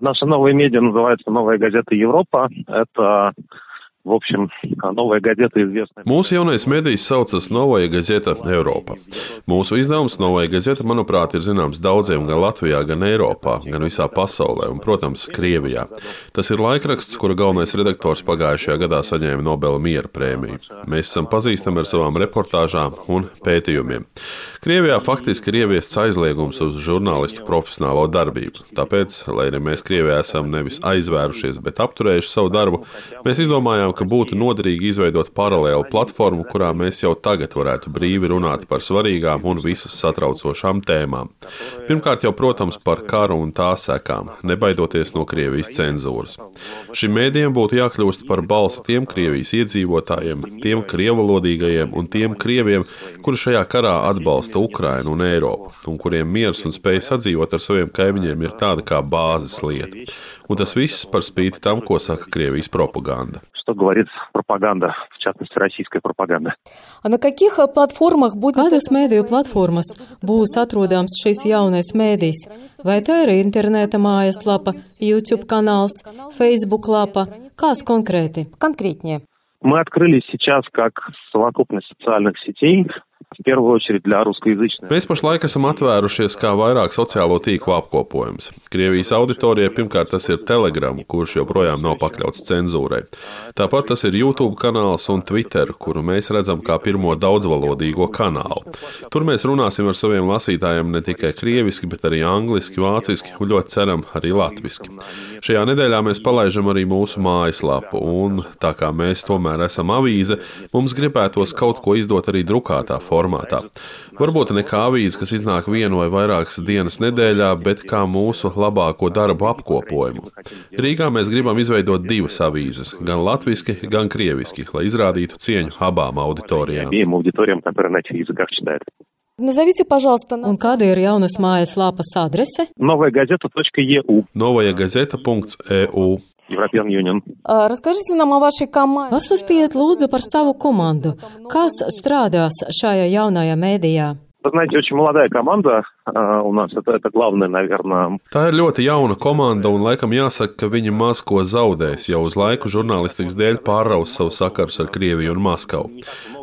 Наша новая медиа называется «Новая газета Европа». Это В общем, новая газета известная. Mūsu jaunais medijs saucas Novaja Gazeta Eiropa. Mūsu izdevums Novaja Gazeta, manuprāt, ir zināms daudziem gan Latvijā, gan Eiropā, gan visā pasaulē un, protams, Krievijā. Tas ir laikraksts, kura galvenais redaktors pagājušajā gadā saņēma Nobela miera prēmiju. Mēs esam pazīstami ar savām reportāžām un pētījumiem. Krievijā faktiski ir ieviests aizliegums uz žurnālistu profesionālo darbību. Tāpēc, lai arī mēs Krievijā esam nevis aizvērušies, bet apturējuši savu darbu, mēs izdomājām, domājām, ka būtu noderīgi izveidot paralēlu platformu, kurā mēs jau tagad varētu brīvi runāt par svarīgām un visus satraucošām tēmām. Pirmkārt, jau, protams, par karu un tā sekām, nebaidoties no Krievijas cenzūras. Šim mēdījam būtu jākļūst par balsi tiem Krievijas iedzīvotājiem, tiem krievalodīgajiem un tiem krieviem, kuri šajā karā atbalsta Ukrainu un Eiropu, un kuriem miers un spēja sadzīvot ar saviem kaimiņiem ir tāda kā bāzes lieta. Un tas viss par spīti tam, ko saka Krievijas propaganda. Что говорит пропаганда, в частности, российская пропагanda. А на каких платформах будет... Kādas mēdīju platformas būs atrodams šis jaunais mēdījis? Vai tā ir interneta mājaslapa, YouTube kanāls, Facebook lapa? Kas konkrēti? Конкретнее. Мы открылись сейчас как совокупность социальных сетей, в первую очередь для русскоязычных. Mēs pašlaik esam atvērušies kā vairāk sociālo tīklu apkopojums. Krievijas auditorijai pirmkārt tas ir Telegram, kurš joprojām nav pakļauts cenzūrai. Tāpat tas ir YouTube kanāls un Twitter, kuru mēs redzam kā pirmo daudzvalodīgo kanālu. Tur mēs runāsim ar saviem lasītājiem ne tikai krieviski, bet arī angliski, vāciski un ļoti ceram arī latviski. Šajā nedēļā mēs palaidām arī mūsu mājaslapu, un tā kā mēs tomēr esam avīze, mums gribētos kaut ko izdot arī drukātā formā formātā. Varbūt ne kā avīze, kas iznāk vienu vai vairākas dienas nedēļā, bet kā mūsu labāko darbu apkopojumu. Rīgā mēs gribam izveidot divas avīzes, gan latviešu, gan krieviski, lai izrādītu cieņu abām auditorijām. Назовите, пожалуйста, Un kāda ir jaunas mājas lapas adrese? Новая Новая European Union. Расскажите нам о вашей команде. Pastāstiet lūdzu par savu komandu. Kas strādās šajā jaunajā mēdījā? Вы знаете, очень молодая команда у нас. Это, это главное, наверное. Tā ir ļoti jauna komanda, un laikam jāsaka, ka viņi maz ko zaudēs. Jau uz laiku žurnālistikas dēļ pārraus savu sakarus ar Krieviju un Maskavu.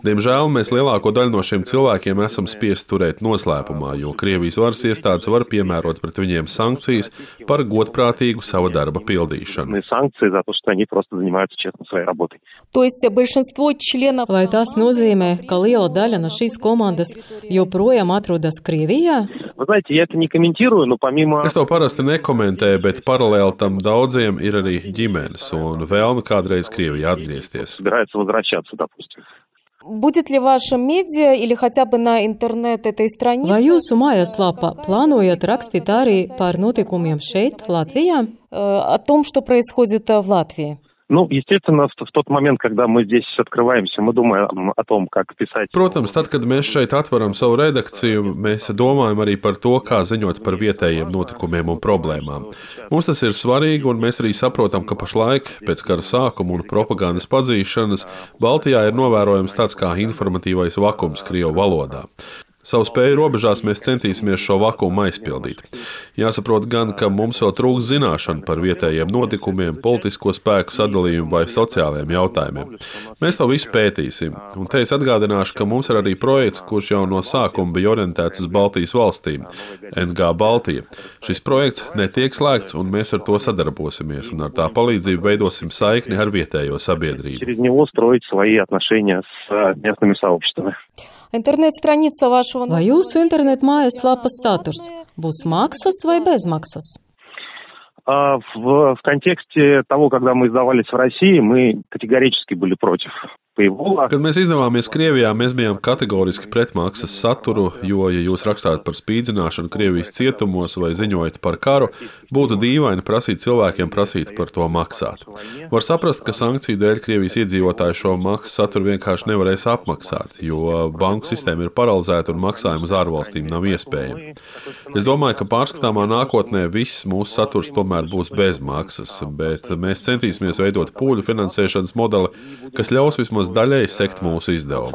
Diemžēl mēs lielāko daļu no šiem cilvēkiem esam spiest turēt noslēpumā, jo Krievijas varas iestādes var piemērot pret viņiem sankcijas par godprātīgu sava darba pildīšanu. Vai tas nozīmē, ka liela daļa no šīs komandas joprojām atrodas Krievijā? Вы знаете, я это не комментирую, но помимо... Es to parasti nekomentēju, bet paralēli tam daudziem ir arī ģimenes un vēlme kādreiz Krievijā atgriezties. Собирается возвращаться, допустим. Будет ли ваша медиа или хотя бы на интернет этой странице? Vai jūsu mājaslapā plānojat rakstīt arī par notikumiem šeit, Latvijā? О том, что происходит в Латвии. Nu, естественно, в, в тот момент, когда мы здесь открываемся, мы думаем о том, как писать. Protams, tad, kad mēs šeit atveram savu redakciju, mēs domājam arī par to, kā ziņot par vietējiem notikumiem un problēmām. Mums tas ir svarīgi, un mēs arī saprotam, ka pašlaik, pēc kara sākuma un propagandas padzīšanas, Baltijā ir novērojams tāds kā informatīvais vakums Krievu valodā. Savu spēju robežās mēs centīsimies šo vakumu aizpildīt. Jāsaprot gan, ka mums vēl trūks zināšanu par vietējiem notikumiem, politisko spēku sadalījumu vai sociālajiem jautājumiem. Mēs to visu pētīsim. Un te es atgādināšu, ka mums ir arī projekts, kurš jau no sākuma bija orientēts uz Baltijas valstīm - NG Baltija. Šis projekts netiek slēgts, un mēs ar to sadarbosimies, un ar tā palīdzību veidosim saikni ar vietējo sabiedrību. Интернет-страница вашего... Vai jūsu internet mājaslapas saturs būs maksas vai bezmaksas? В, в контексте того, когда мы издавались в России, мы категорически были против Kad mēs izdevāmies Krievijā, mēs bijām kategoriski pret maksas saturu, jo, ja jūs rakstāt par spīdzināšanu Krievijas cietumos vai ziņojat par karu, būtu dīvaini prasīt cilvēkiem prasīt par to maksāt. Var saprast, ka sankciju dēļ Krievijas iedzīvotāji šo maksas saturu vienkārši nevarēs apmaksāt, jo banku sistēma ir paralizēta un maksājumi uz ārvalstīm nav iespējami. Es domāju, ka pārskatāmā nākotnē viss mūsu saturs tomēr būs bez maksas, bet mēs centīsimies veidot pūļu finansēšanas modeli, kas ļaus vismaz vismaz daļēji sekt mūsu izdevumus.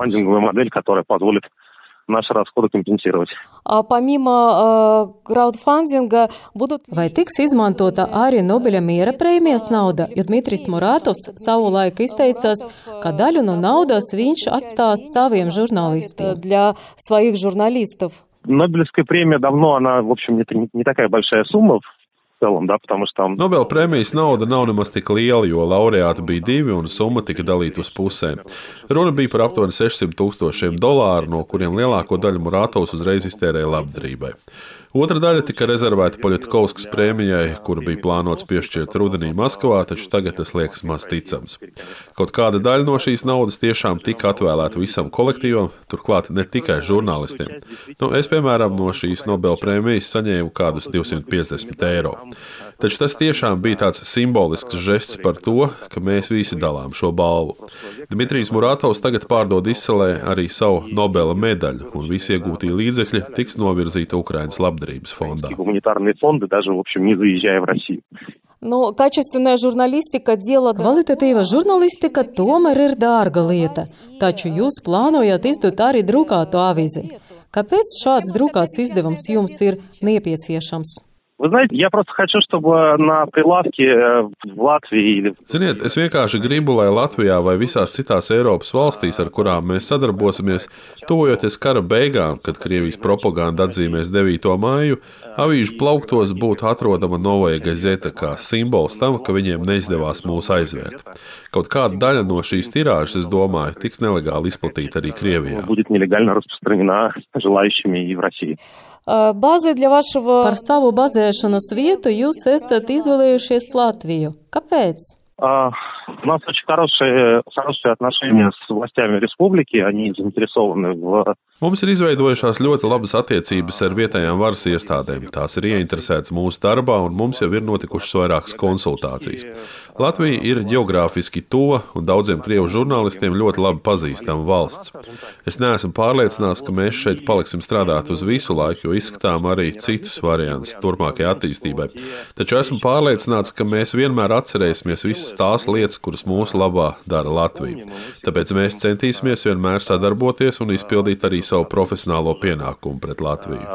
наши расходы компенсировать. А помимо э, краудфандинга будут... Vai tiks izmantota arī Nobeļa miera prēmijas nauda, jo Dmitris Muratovs savulaik izteicās, ka daļu no naudas viņš atstās saviem žurnālistiem. Для своих журналистов. Нобелевская премия давно, она, в общем, это не, не такая большая сумма целом, да, потому что там... Nobel prēmijas nauda nav nemaz tik liela, jo laureāti bija divi un summa tika dalīta uz pusēm. Runa bija par aptuveni 600 tūkstošiem dolāru, no kuriem lielāko daļu Murātovs uzreiz iztērēja labdarībai. Otra daļa tika rezervēta Poļitkovskas prēmijai, kuru bija plānots piešķirt rudenī Maskavā, taču tagad tas liekas maz ticams. Kaut kāda daļa no šīs naudas tiešām tika atvēlēta visam kolektīvam, turklāt ne tikai žurnālistiem. Nu, es, piemēram, no šīs Nobel prēmijas saņēmu kādus 250 eiro. Taču tas tiešām bija tāds simbolisks žests par to, ka mēs visi dalām šo balvu. Dmitrijs Muratovs tagad pārdod izcelē arī savu Nobela medaļu, un visi iegūtie līdzekļi tiks novirzīti Ukraiņas labdarībai labdarības fondā. Nu, kačestenē žurnalistika diela. Kvalitatīva žurnalistika tomēr ir dārga lieta, taču jūs plānojat izdot arī drukātu avīzi. Kāpēc šāds drukāts izdevums jums ir nepieciešams? Вы знаете, я просто хочу, чтобы на прилавке э, в Латвии или... Ziniet, es vienkārši gribu, lai Latvijā vai visās citās Eiropas valstīs, ar kurām mēs sadarbosimies, tuvojoties kara beigām, kad Krievijas propaganda atzīmēs 9. māju, avīžu plauktos būtu atrodama Novaja Gazeta kā simbols tam, ka viņiem neizdevās mūs aizvērt. Kaut kāda daļa no šīs tirāžas, es domāju, tiks nelegāli izplatīta arī Krievijā. Будет нелегально распространена желающими и в России. Bāzi для вашего... Par savu bazēšanas vietu jūs esat izvēlējušies Latviju. Kāpēc? У нас очень хорошие, хорошие отношения с властями республики, они заинтересованы в... Mums ir izveidojušās ļoti labas attiecības ar vietējām varas iestādēm. Tās ir ieinteresētas mūsu darbā, un mums jau ir notikušas vairākas konsultācijas. Latvija ir geogrāfiski tuva un daudziem krievu žurnālistiem ļoti labi pazīstama valsts. Es neesmu pārliecināts, ka mēs šeit paliksim strādāt uz visu laiku, jo izskatām arī citus variantus turpmākajai attīstībai. Taču esmu pārliecināts, ka mēs vienmēr atcerēsimies visas tās lietas, lietas, kuras mūsu labā dara Latvija. Tāpēc mēs centīsimies vienmēr sadarboties un izpildīt arī savu profesionālo pienākumu pret Latviju.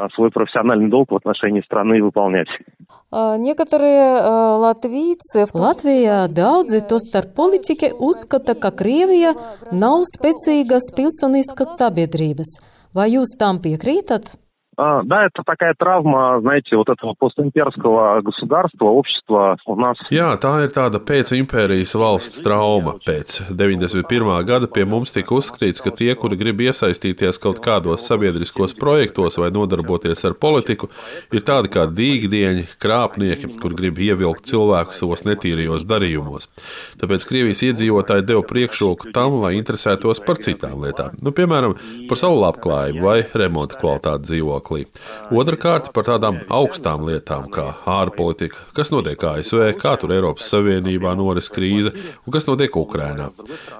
Latvijā daudzi to starp politiķi uzskata, ka Krievija nav spēcīgas pilsoniskas sabiedrības. Vai jūs tam piekrītat? Да, это такая травма, знаете, вот этого постимперского государства, общества у нас. Jā, tā ir tāda pēcimpērijas valsts trauma. Pēc 91. gada pie mums tika uzskatīts, ka tie, kuri grib iesaistīties kaut kādos sabiedriskos projektos vai nodarboties ar politiku, ir tādi kā dīgdieņi, krāpnieki, kur grib ievilkt cilvēku savos netīrijos darījumos. Tāpēc Krievijas iedzīvotāji deva priekšroku tam, lai interesētos par citām lietām, nu, piemēram, par savu labklājību vai remonta kvalitāti dzīvokli stāvoklī. Otrakārt, par tādām augstām lietām kā ārpolitika, kas notiek ASV, kā tur Eiropas Savienībā noris krīze un kas notiek Ukrainā.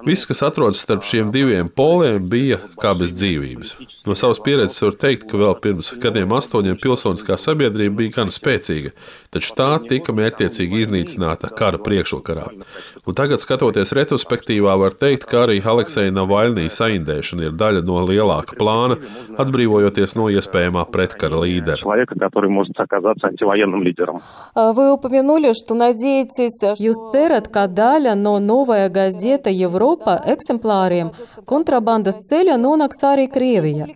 Viss, kas atrodas starp šiem diviem poliem, bija kā bez dzīvības. No savas pieredzes var teikt, ka vēl pirms gadiem astoņiem pilsoniskā sabiedrība bija gan spēcīga, taču tā tika mērķiecīgi iznīcināta kara priekšvakarā. Un tagad, skatoties retrospektīvā, var teikt, ka arī Alekseja Navaļnī saindēšana ir daļa no lielāka plāna, atbrīvojoties no iespējamā самого предкара лидера. Человека, который может оказаться антивоенным лидером. Вы упомянули, что надеетесь, jūs cerat, ka daļa no Новая газета Европа eksemplāriem kontrabandas ceļa nonāks arī Krievijā.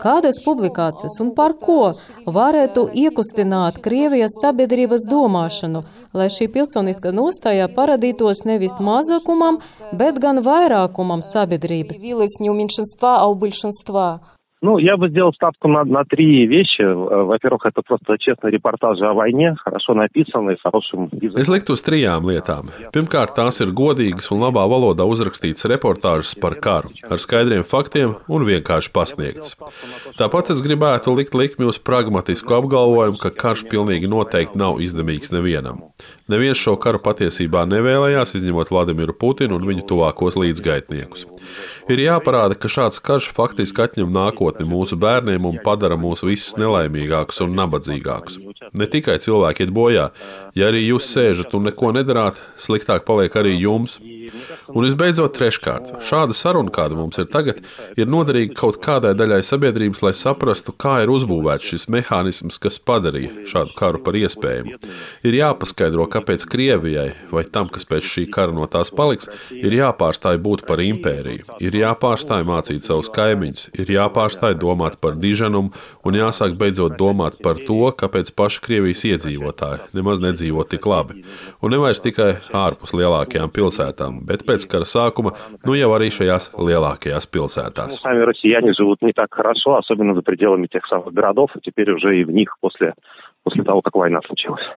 Kādas publikācijas un par ko varētu iekustināt Krievijas sabiedrības domāšanu, lai šī pilsoniska nostāja parādītos nevis mazākumam, bet gan vairākumam sabiedrības? Не у меньшинства, а у большинства. Ну, я бы сделал ставку на, на три вещи. Во-первых, это просто честный репортаж о войне, хорошо написанный, с хорошим языком. Es liktu uz trijām lietām. Pirmkārt, tās ir godīgas un labā valodā uzrakstītas reportāžas par karu, ar skaidriem faktiem un vienkārši pasniegtas. Tāpat es gribētu likt likmi uz pragmatisku apgalvojumu, ka karš pilnīgi noteikti nav izdevīgs nevienam. Neviens šo karu patiesībā nevēlējās, izņemot Vladimiru Putinu un viņa tuvākos līdzgaitniekus. Ir jāparāda, ka šāds karš faktiski atņem nākotni nākotni mūsu bērniem un padara mūs visus nelaimīgākus un nabadzīgākus. Ne tikai cilvēki iet bojā, ja arī jūs sēžat un neko nedarāt, sliktāk paliek arī jums. Un visbeidzot, treškārt, šāda saruna, kāda mums ir tagad, ir noderīga kaut kādai daļai sabiedrības, lai saprastu, kā ir uzbūvēts šis mehānisms, kas padarīja šādu karu par iespējamu. Ir jāpaskaidro, kāpēc Krievijai vai tam, kas pēc šī kara no tās paliks, ir jāpārstāj būt par impēriju, ir jāpārstāj mācīt savus kaimiņus, ir jāpārstāj domāt par diženumu un jāsāk beidzot domāt par to, kāpēc paši Krievijas iedzīvotāji nemaz nedzīvo tik labi. Un nevairs tikai ārpus lielākajām pilsētām, bet pēc kara sākuma, nu jau arī šajās lielākajās pilsētās. Сами россияне живут не так хорошо, особенно за пределами тех самых городов, и теперь уже и в них после, после того, как война случилась.